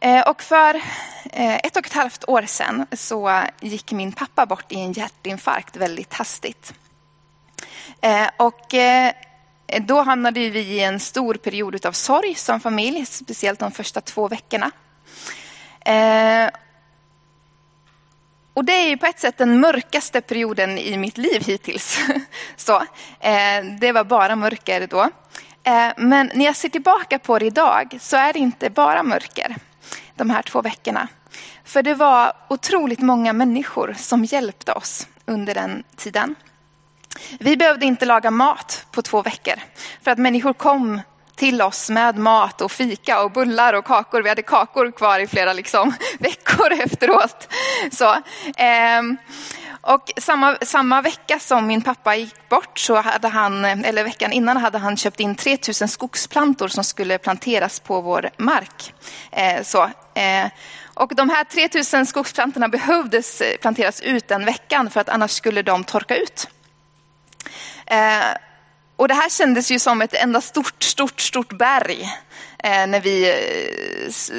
Eh, och för eh, ett och ett halvt år sedan så gick min pappa bort i en hjärtinfarkt väldigt hastigt. Eh, och då hamnade vi i en stor period av sorg som familj, speciellt de första två veckorna. Och det är ju på ett sätt den mörkaste perioden i mitt liv hittills. Så, det var bara mörker då. Men när jag ser tillbaka på det idag så är det inte bara mörker de här två veckorna. För det var otroligt många människor som hjälpte oss under den tiden. Vi behövde inte laga mat på två veckor för att människor kom till oss med mat och fika och bullar och kakor. Vi hade kakor kvar i flera liksom, veckor efteråt. Så, eh, och samma, samma vecka som min pappa gick bort, så hade han, eller veckan innan hade han köpt in 3000 skogsplantor som skulle planteras på vår mark. Eh, så, Eh, och de här 3000 skogsplantorna behövdes eh, planteras ut den veckan för att annars skulle de torka ut. Eh, och det här kändes ju som ett enda stort, stort, stort berg när vi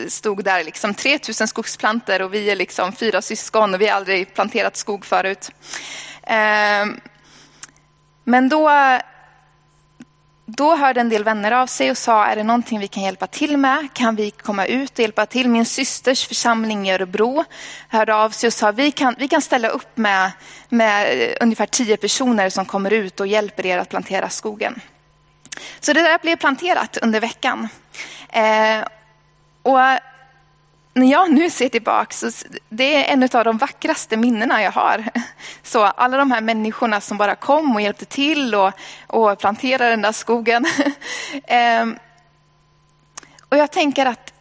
stod där. Liksom 3000 skogsplanter och vi är liksom fyra syskon och vi har aldrig planterat skog förut. Men då, då hörde en del vänner av sig och sa, är det någonting vi kan hjälpa till med? Kan vi komma ut och hjälpa till? Min systers församling i Örebro hörde av sig och sa, vi kan, vi kan ställa upp med, med eh, ungefär tio personer som kommer ut och hjälper er att plantera skogen. Så det där blev planterat under veckan. Eh, och när jag nu ser tillbaka så det är en av de vackraste minnena jag har. Så alla de här människorna som bara kom och hjälpte till och, och planterade den där skogen. ehm, och jag tänker att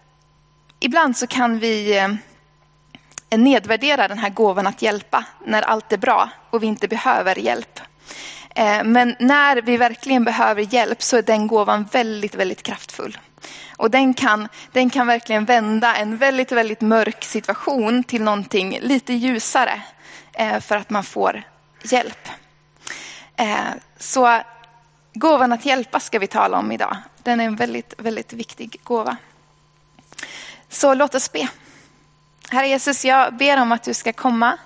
ibland så kan vi eh, nedvärdera den här gåvan att hjälpa när allt är bra och vi inte behöver hjälp. Eh, men när vi verkligen behöver hjälp så är den gåvan väldigt, väldigt kraftfull. Och den kan, den kan verkligen vända en väldigt, väldigt mörk situation till någonting lite ljusare eh, för att man får hjälp. Eh, så gåvan att hjälpa ska vi tala om idag. Den är en väldigt, väldigt viktig gåva. Så låt oss be. Herre Jesus, jag ber om att du ska komma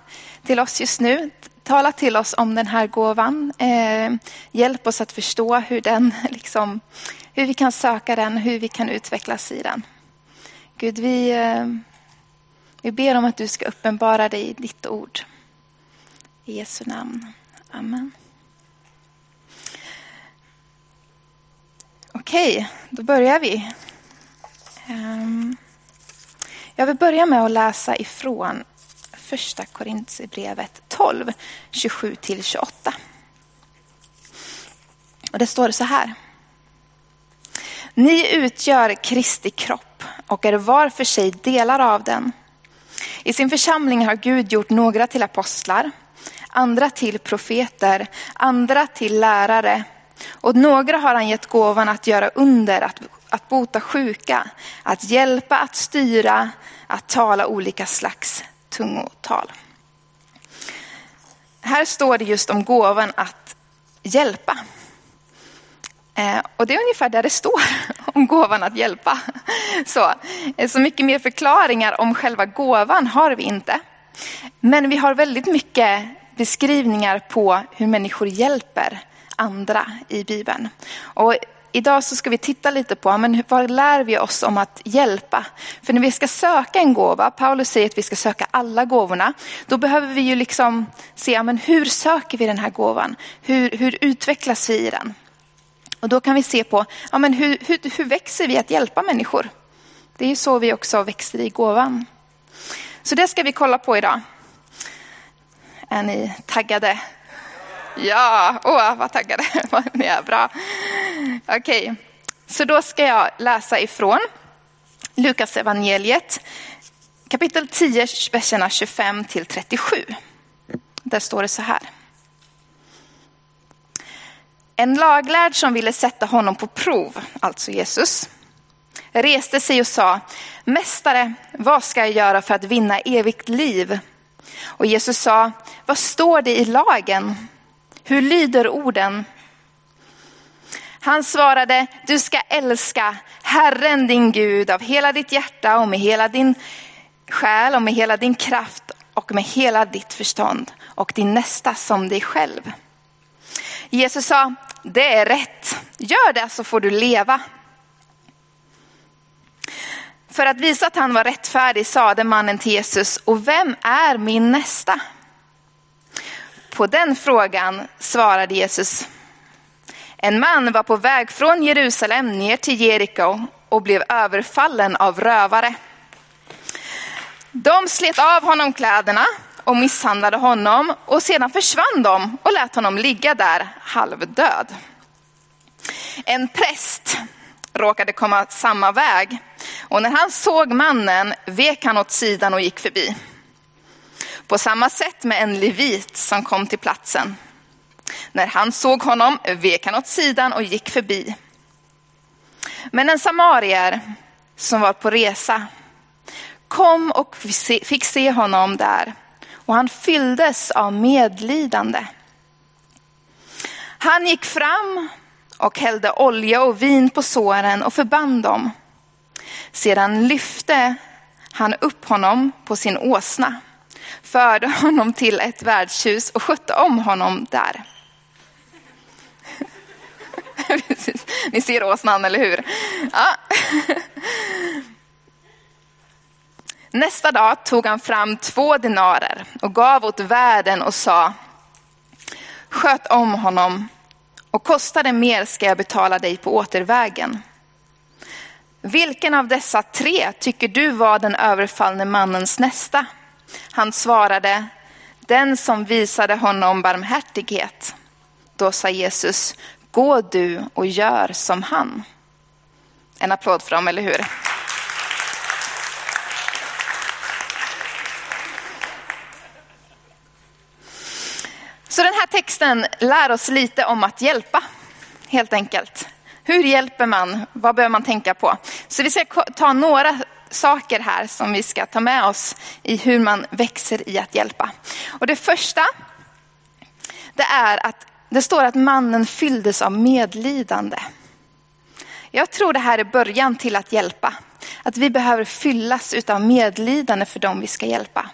till oss just nu. Tala till oss om den här gåvan. Eh, hjälp oss att förstå hur, den, liksom, hur vi kan söka den, hur vi kan utvecklas i den. Gud, vi, eh, vi ber om att du ska uppenbara dig i ditt ord. I Jesu namn. Amen. Okej, då börjar vi. Um, jag vill börja med att läsa ifrån första Korintierbrevet 12, 27-28. Och det står så här. Ni utgör Kristi kropp och är var för sig delar av den. I sin församling har Gud gjort några till apostlar, andra till profeter, andra till lärare och några har han gett gåvan att göra under, att, att bota sjuka, att hjälpa, att styra, att tala olika slags tungotal. Här står det just om gåvan att hjälpa. Eh, och det är ungefär där det står om gåvan att hjälpa. Så, eh, så mycket mer förklaringar om själva gåvan har vi inte. Men vi har väldigt mycket beskrivningar på hur människor hjälper andra i Bibeln. Och idag så ska vi titta lite på men vad lär vi oss om att hjälpa. För när vi ska söka en gåva, Paulus säger att vi ska söka alla gåvorna, då behöver vi ju liksom se men hur söker vi den här gåvan? Hur, hur utvecklas vi i den? Och då kan vi se på ja, men hur, hur, hur växer vi att hjälpa människor? Det är ju så vi också växer i gåvan. Så det ska vi kolla på idag. Är ni taggade? Ja, åh vad taggade, ni är bra. Okej, okay. så då ska jag läsa ifrån Lukas evangeliet kapitel 10, verserna 25 till 37. Där står det så här. En laglärd som ville sätta honom på prov, alltså Jesus, reste sig och sa, Mästare, vad ska jag göra för att vinna evigt liv? Och Jesus sa, vad står det i lagen? Hur lyder orden? Han svarade, du ska älska Herren din Gud av hela ditt hjärta och med hela din själ och med hela din kraft och med hela ditt förstånd och din nästa som dig själv. Jesus sa, det är rätt, gör det så får du leva. För att visa att han var rättfärdig sade mannen till Jesus, och vem är min nästa? På den frågan svarade Jesus, en man var på väg från Jerusalem ner till Jeriko och blev överfallen av rövare. De slet av honom kläderna och misshandlade honom och sedan försvann de och lät honom ligga där halvdöd. En präst råkade komma samma väg och när han såg mannen vek han åt sidan och gick förbi. På samma sätt med en levit som kom till platsen. När han såg honom vek han åt sidan och gick förbi. Men en samarier som var på resa kom och fick se honom där och han fylldes av medlidande. Han gick fram och hällde olja och vin på såren och förband dem. Sedan lyfte han upp honom på sin åsna, förde honom till ett värdshus och skötte om honom där. Ni ser åsnan, eller hur? Ja. Nästa dag tog han fram två denarer och gav åt värden och sa, sköt om honom och kostar det mer ska jag betala dig på återvägen. Vilken av dessa tre tycker du var den överfallne mannens nästa? Han svarade, den som visade honom barmhärtighet. Då sa Jesus, gå du och gör som han. En applåd för dem, eller hur? Så den här texten lär oss lite om att hjälpa, helt enkelt. Hur hjälper man? Vad behöver man tänka på? Så vi ska ta några saker här som vi ska ta med oss i hur man växer i att hjälpa. Och det första, det är att det står att mannen fylldes av medlidande. Jag tror det här är början till att hjälpa. Att vi behöver fyllas av medlidande för dem vi ska hjälpa.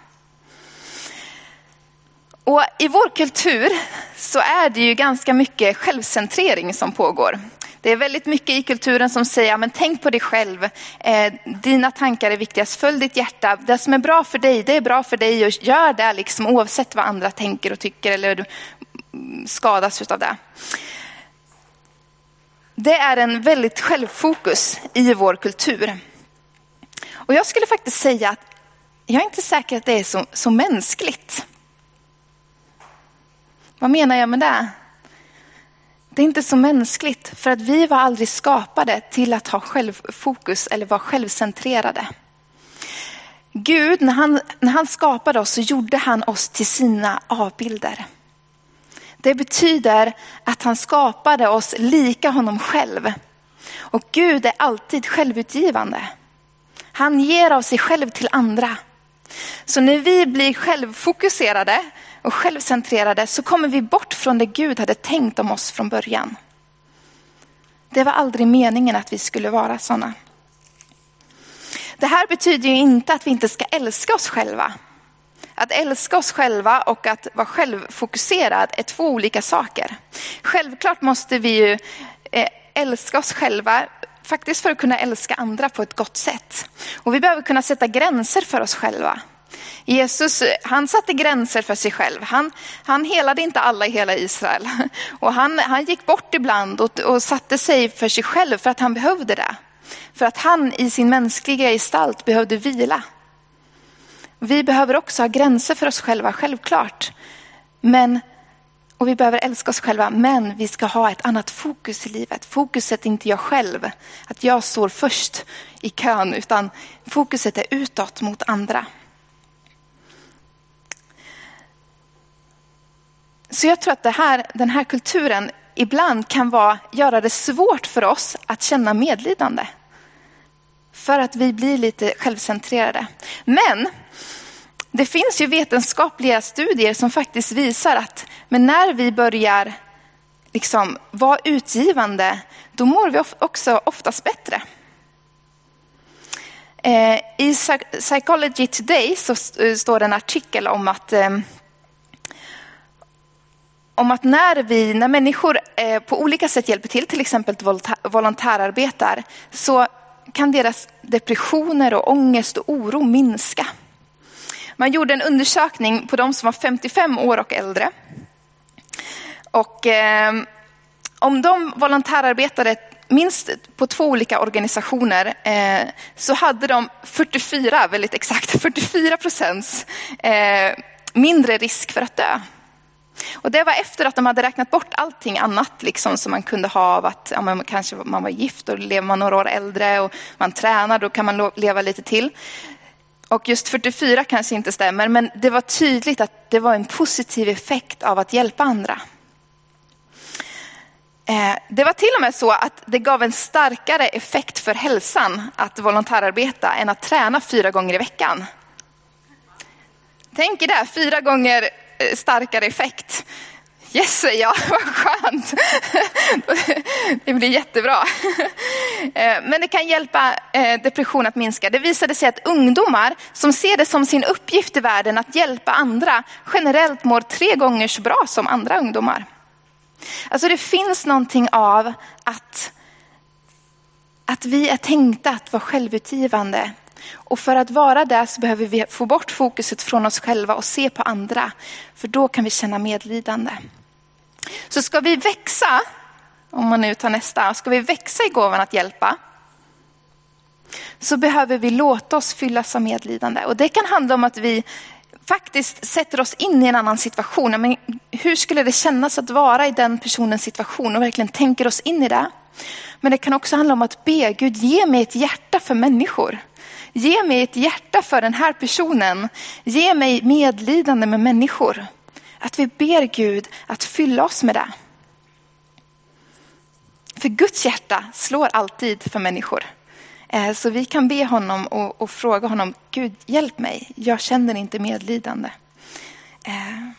Och I vår kultur så är det ju ganska mycket självcentrering som pågår. Det är väldigt mycket i kulturen som säger, men tänk på dig själv. Eh, dina tankar är viktigast, följ ditt hjärta. Det som är bra för dig, det är bra för dig och gör det liksom, oavsett vad andra tänker och tycker eller mm, skadas av det. Det är en väldigt självfokus i vår kultur. Och jag skulle faktiskt säga att jag är inte säker att det är så, så mänskligt. Vad menar jag med det? Det är inte så mänskligt för att vi var aldrig skapade till att ha självfokus eller vara självcentrerade. Gud, när han, när han skapade oss så gjorde han oss till sina avbilder. Det betyder att han skapade oss lika honom själv. Och Gud är alltid självutgivande. Han ger av sig själv till andra. Så när vi blir självfokuserade och självcentrerade så kommer vi bort från det Gud hade tänkt om oss från början. Det var aldrig meningen att vi skulle vara sådana. Det här betyder ju inte att vi inte ska älska oss själva. Att älska oss själva och att vara självfokuserad är två olika saker. Självklart måste vi ju eh, älska oss själva faktiskt för att kunna älska andra på ett gott sätt. Och vi behöver kunna sätta gränser för oss själva. Jesus han satte gränser för sig själv. Han, han helade inte alla i hela Israel. Och han, han gick bort ibland och, och satte sig för sig själv för att han behövde det. För att han i sin mänskliga gestalt behövde vila. Vi behöver också ha gränser för oss själva, självklart. Men, och vi behöver älska oss själva, men vi ska ha ett annat fokus i livet. Fokuset är inte jag själv, att jag står först i kön, utan fokuset är utåt mot andra. Så jag tror att det här, den här kulturen ibland kan vara, göra det svårt för oss att känna medlidande. För att vi blir lite självcentrerade. Men det finns ju vetenskapliga studier som faktiskt visar att men när vi börjar liksom vara utgivande, då mår vi också oftast bättre. Eh, I Psychology Today så står det en artikel om att eh, om att när, vi, när människor eh, på olika sätt hjälper till, till exempel volontärarbetar, så kan deras depressioner och ångest och oro minska. Man gjorde en undersökning på de som var 55 år och äldre. Och eh, om de volontärarbetade minst på två olika organisationer eh, så hade de 44, väldigt exakt 44 procents eh, mindre risk för att dö. Och det var efter att de hade räknat bort allting annat liksom, som man kunde ha av att ja, man, kanske man var gift och lever man några år äldre och man tränar, då kan man leva lite till. Och just 44 kanske inte stämmer, men det var tydligt att det var en positiv effekt av att hjälpa andra. Eh, det var till och med så att det gav en starkare effekt för hälsan att volontärarbeta än att träna fyra gånger i veckan. Tänk er det, fyra gånger Eh, starkare effekt. Yes, säger jag. vad skönt. Det blir jättebra. Eh, men det kan hjälpa eh, depression att minska. Det visade sig att ungdomar som ser det som sin uppgift i världen att hjälpa andra generellt mår tre gånger så bra som andra ungdomar. Alltså det finns någonting av att, att vi är tänkta att vara självutgivande. Och för att vara det så behöver vi få bort fokuset från oss själva och se på andra. För då kan vi känna medlidande. Så ska vi växa, om man nu tar nästa, ska vi växa i gåvan att hjälpa, så behöver vi låta oss fyllas av medlidande. Och det kan handla om att vi faktiskt sätter oss in i en annan situation. Men hur skulle det kännas att vara i den personens situation och verkligen tänker oss in i det. Men det kan också handla om att be Gud ge mig ett hjärta för människor. Ge mig ett hjärta för den här personen. Ge mig medlidande med människor. Att vi ber Gud att fylla oss med det. För Guds hjärta slår alltid för människor. Eh, så vi kan be honom och, och, fråga honom, Gud hjälp mig, jag känner inte medlidande. Eh.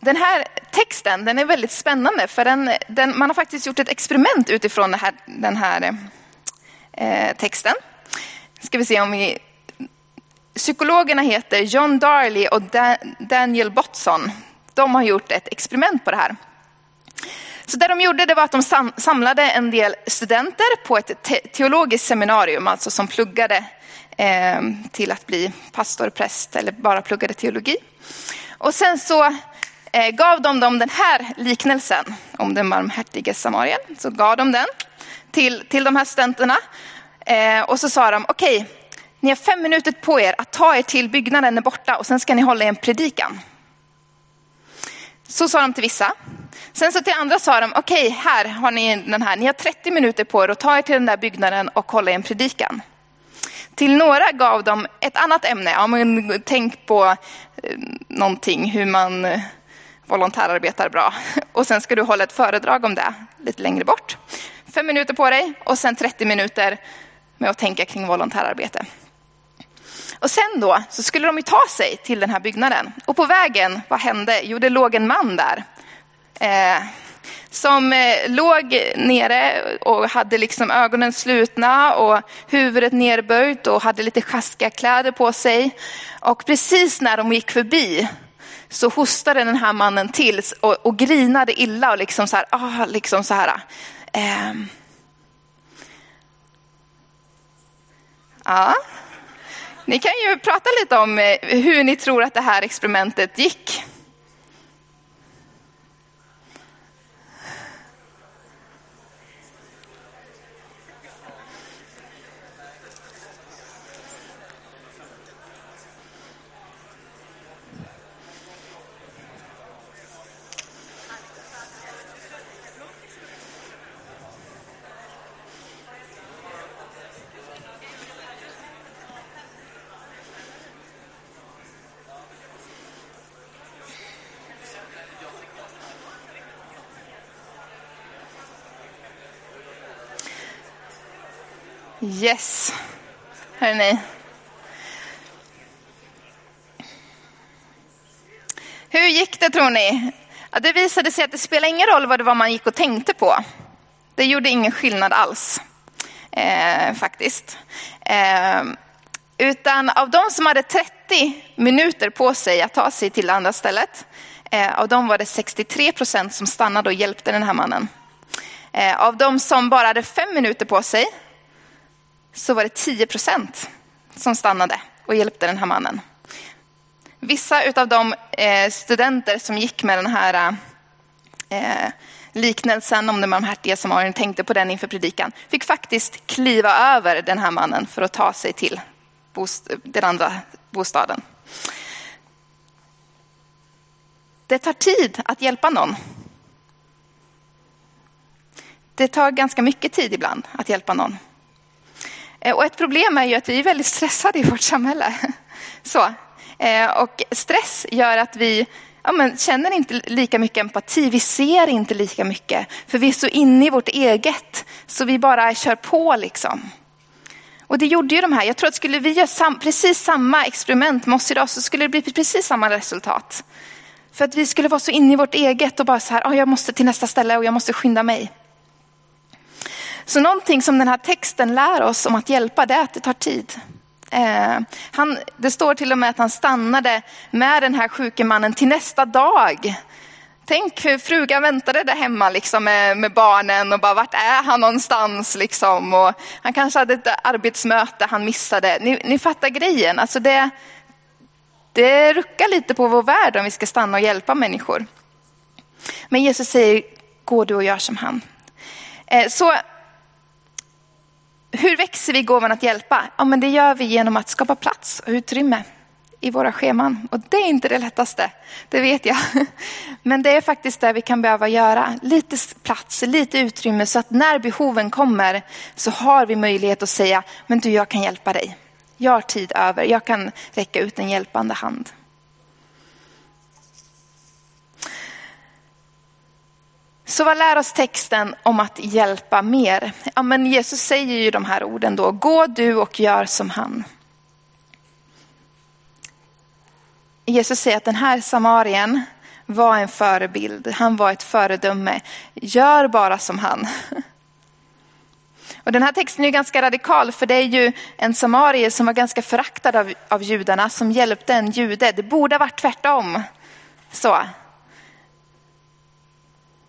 Den här texten den är väldigt spännande för den, den, man har faktiskt gjort ett experiment utifrån här, den här eh, texten. Ska vi se om vi... Psykologerna heter John Darley och Daniel Botson. De har gjort ett experiment på det här. Så det de gjorde det var att de samlade en del studenter på ett teologiskt seminarium, alltså som pluggade eh, till att bli pastor, präst eller bara pluggade teologi. Och sen så eh, gav de dem den här liknelsen om den barmhärtige samarien. Så gav de den till, till de här studenterna. Eh, och så sa de, okej, okay, ni har fem minuter på er att ta er till byggnaden är borta och sen ska ni hålla en predikan. Så sa de till vissa. Sen så till andra sa de, okej okay, här har ni den här, ni har 30 minuter på er att ta er till den där byggnaden och hålla en predikan. Till några gav de ett annat ämne, ja, men tänk på eh, någonting, hur man eh, volontärarbetar bra. Och sen ska du hålla ett föredrag om det lite längre bort. Fem minuter på dig och sen 30 minuter med att tänka kring volontärarbete. Och sen då så skulle de ju ta sig till den här byggnaden. Och på vägen, vad hände? Jo, det låg en man där Eh, som eh, låg nere och hade liksom ögonen slutna och huvudet nerböjt och hade lite sjaskiga kläder på sig. Och precis när de gick förbi så hostade den här mannen till och, och grinade illa och liksom så här, ah, liksom så här. Eh. Ja. Ni kan ju prata lite om eh, hur ni tror att det här experimentet gick. Yes, hörni. Hur gick det tror ni? Ja, det visade sig att det spelade ingen roll vad det var man gick och tänkte på. Det gjorde ingen skillnad alls, eh, faktiskt. Eh, utan av de som hade 30 minuter på sig att ta sig till det andra stället, eh, av dem var det 63 procent som stannade och hjälpte den här mannen. Eh, av de som bara hade fem minuter på sig, så var det 10 procent som stannade och hjälpte den här mannen. Vissa av de eh, studenter som gick med den här eh, liknelsen om den barmhärtige samarien tänkte på den inför predikan, fick faktiskt kliva över den här mannen för att ta sig till den andra bostaden. Det tar tid att hjälpa någon. Det tar ganska mycket tid ibland att hjälpa någon. Eh, och ett problem är ju att vi är väldigt stressade i vårt samhälle. Så. Eh, och stress gör att vi ja, men känner inte lika mycket empati, vi ser inte lika mycket. För vi är så inne i vårt eget, så vi bara kör på liksom. Och det gjorde ju de här, jag tror att skulle vi göra sam, precis samma experiment med oss idag så skulle det bli precis samma resultat. För att vi skulle vara så inne i vårt eget och bara så här, oh, jag måste till nästa ställe och jag måste skynda mig. Så någonting som den här texten lär oss om att hjälpa, det är att det tar tid. Eh, han, det står till och med att han stannade med den här sjuke mannen till nästa dag. Tänk hur frugan väntade där hemma liksom med, med, barnen och bara vart är han någonstans liksom. Och han kanske hade ett arbetsmöte han missade. Ni, ni fattar grejen, alltså det, det ruckar lite på vår värld om vi ska stanna och hjälpa människor. Men Jesus säger, gå du och gör som han. Eh, så hur växer vi gåvan att hjälpa? Ja, men det gör vi genom att skapa plats och utrymme i våra scheman. Och det är inte det lättaste, det vet jag. Men det är faktiskt det vi kan behöva göra. Lite plats, lite utrymme så att när behoven kommer så har vi möjlighet att säga, men du jag kan hjälpa dig. Jag har tid över, jag kan räcka ut en hjälpande hand. Så vad lär oss texten om att hjälpa mer? Ja, men Jesus säger ju de här orden då, gå du och gör som han. Jesus säger att den här samarien var en förebild, han var ett föredöme. Gör bara som han. Och den här texten är ganska radikal för det är ju en samarie som var ganska föraktad av, av judarna som hjälpte en jude. Det borde ha varit tvärtom. Så.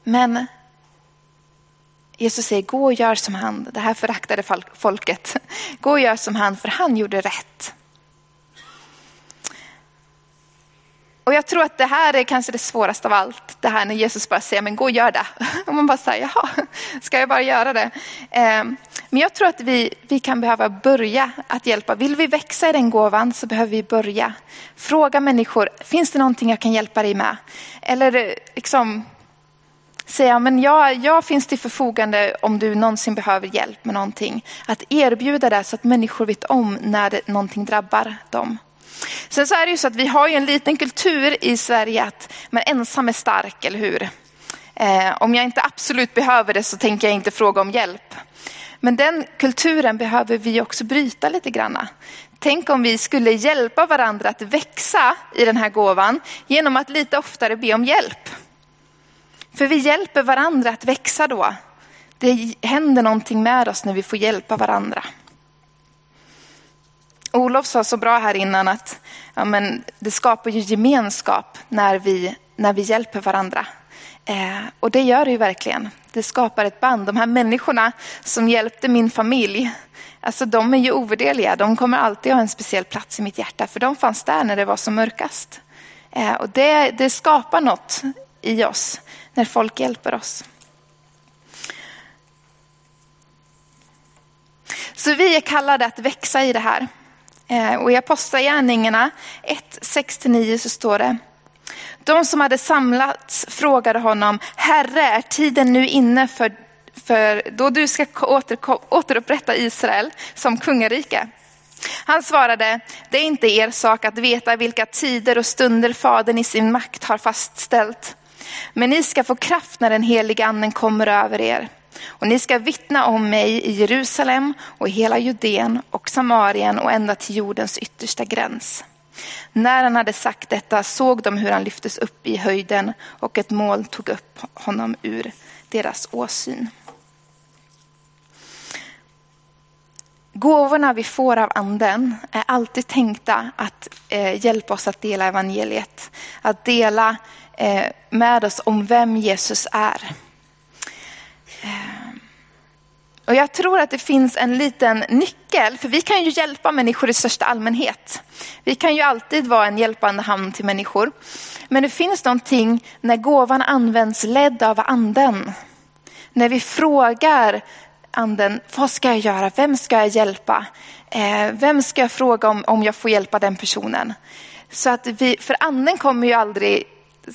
Men Jesus säger, gå och gör som han. Det här föraktade folket. Gå och gör som han, för han gjorde rätt. Och jag tror att det här är kanske det svåraste av allt. Det här när Jesus bara säger, men gå och gör det. Och man bara säger, jaha, ska jag bara göra det? Ehm, men jag tror att vi, vi kan behöva börja att hjälpa. Vill vi växa i den gåvan så behöver vi börja. Fråga människor, finns det någonting jag kan hjälpa dig med? Eller eh, liksom, säga, men jag, jag finns till förfogande om du någonsin behöver hjälp med någonting. Att erbjuda det så att människor vet om när det, någonting drabbar dem. Sen så är det ju så att vi har ju en liten kultur i Sverige att man ensam är stark, eller hur? Eh, om jag inte absolut behöver det så tänker jag inte fråga om hjälp. Men den kulturen behöver vi också bryta lite granna. Tänk om vi skulle hjälpa varandra att växa i den här gåvan genom att lite oftare be om hjälp. För vi hjälper varandra att växa då. Det händer någonting med oss när vi får hjälpa varandra. Olof sa så bra här innan att ja, men det skapar ju gemenskap när vi, när vi hjälper varandra. Eh, och det gör det ju verkligen. Det skapar ett band. De här människorna som hjälpte min familj, alltså de är ju ovärderliga. De kommer alltid ha en speciell plats i mitt hjärta, för de fanns där när det var som mörkast. Eh, och det, det skapar något i oss när folk hjälper oss. Så vi är kallade att växa i det här. Eh, och i Apostlagärningarna 1, 6-9 så står det. De som hade samlats frågade honom, Herre, är tiden nu inne för, för då du ska åter, återupprätta Israel som kungarike? Han svarade, det är inte er sak att veta vilka tider och stunder Fadern i sin makt har fastställt. Men ni ska få kraft när den heliga anden kommer över er. Och ni ska vittna om mig i Jerusalem och hela Judeen och Samarien och ända till jordens yttersta gräns. När han hade sagt detta såg de hur han lyftes upp i höjden och ett moln tog upp honom ur deras åsyn. Gåvorna vi får av anden är alltid tänkta att eh, hjälpa oss att dela evangeliet. Att dela eh, med oss om vem Jesus är. Eh, och jag tror att det finns en liten nyckel, för vi kan ju hjälpa människor i största allmänhet. Vi kan ju alltid vara en hjälpande hand till människor. Men det finns någonting när gåvan används ledd av anden. När vi frågar anden, vad ska jag göra? Vem ska jag hjälpa? Eh, vem ska jag fråga om, om jag får hjälpa den personen? Så att vi, för anden kommer ju aldrig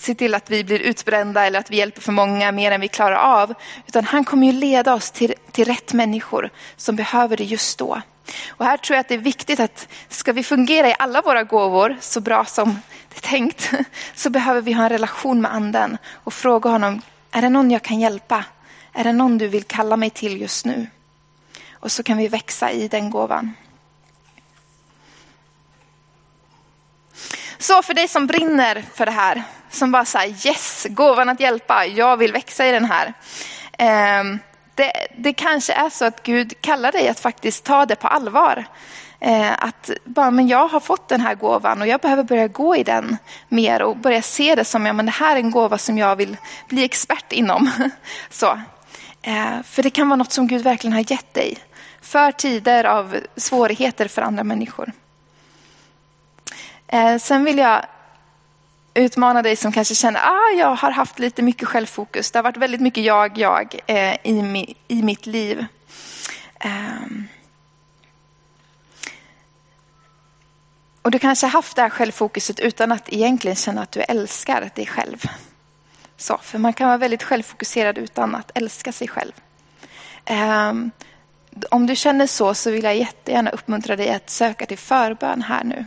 se till att vi blir utbrända eller att vi hjälper för många mer än vi klarar av. Utan han kommer ju leda oss till, till rätt människor som behöver det just då. Och här tror jag att det är viktigt att ska vi fungera i alla våra gåvor så bra som det är tänkt så behöver vi ha en relation med anden och fråga honom, är det någon jag kan hjälpa? Är det någon du vill kalla mig till just nu? Och så kan vi växa i den gåvan. Så för dig som brinner för det här, som bara säger yes, gåvan att hjälpa, jag vill växa i den här. Ehm, det, det kanske är så att Gud kallar dig att faktiskt ta det på allvar. Ehm, att bara, men jag har fått den här gåvan och jag behöver börja gå i den mer och börja se det som, ja men det här är en gåva som jag vill bli expert inom. Så. Eh, för det kan vara något som Gud verkligen har gett dig. För tider av svårigheter för andra människor. Eh, sen vill jag utmana dig som kanske känner att ah, jag har haft lite mycket självfokus. Det har varit väldigt mycket jag, jag eh, i, i mitt liv. Ehm. Och du kanske har haft det här självfokuset utan att egentligen känna att du älskar dig själv. Så, för man kan vara väldigt självfokuserad utan att älska sig själv. Um, om du känner så så vill jag jättegärna uppmuntra dig att söka till förbön här nu.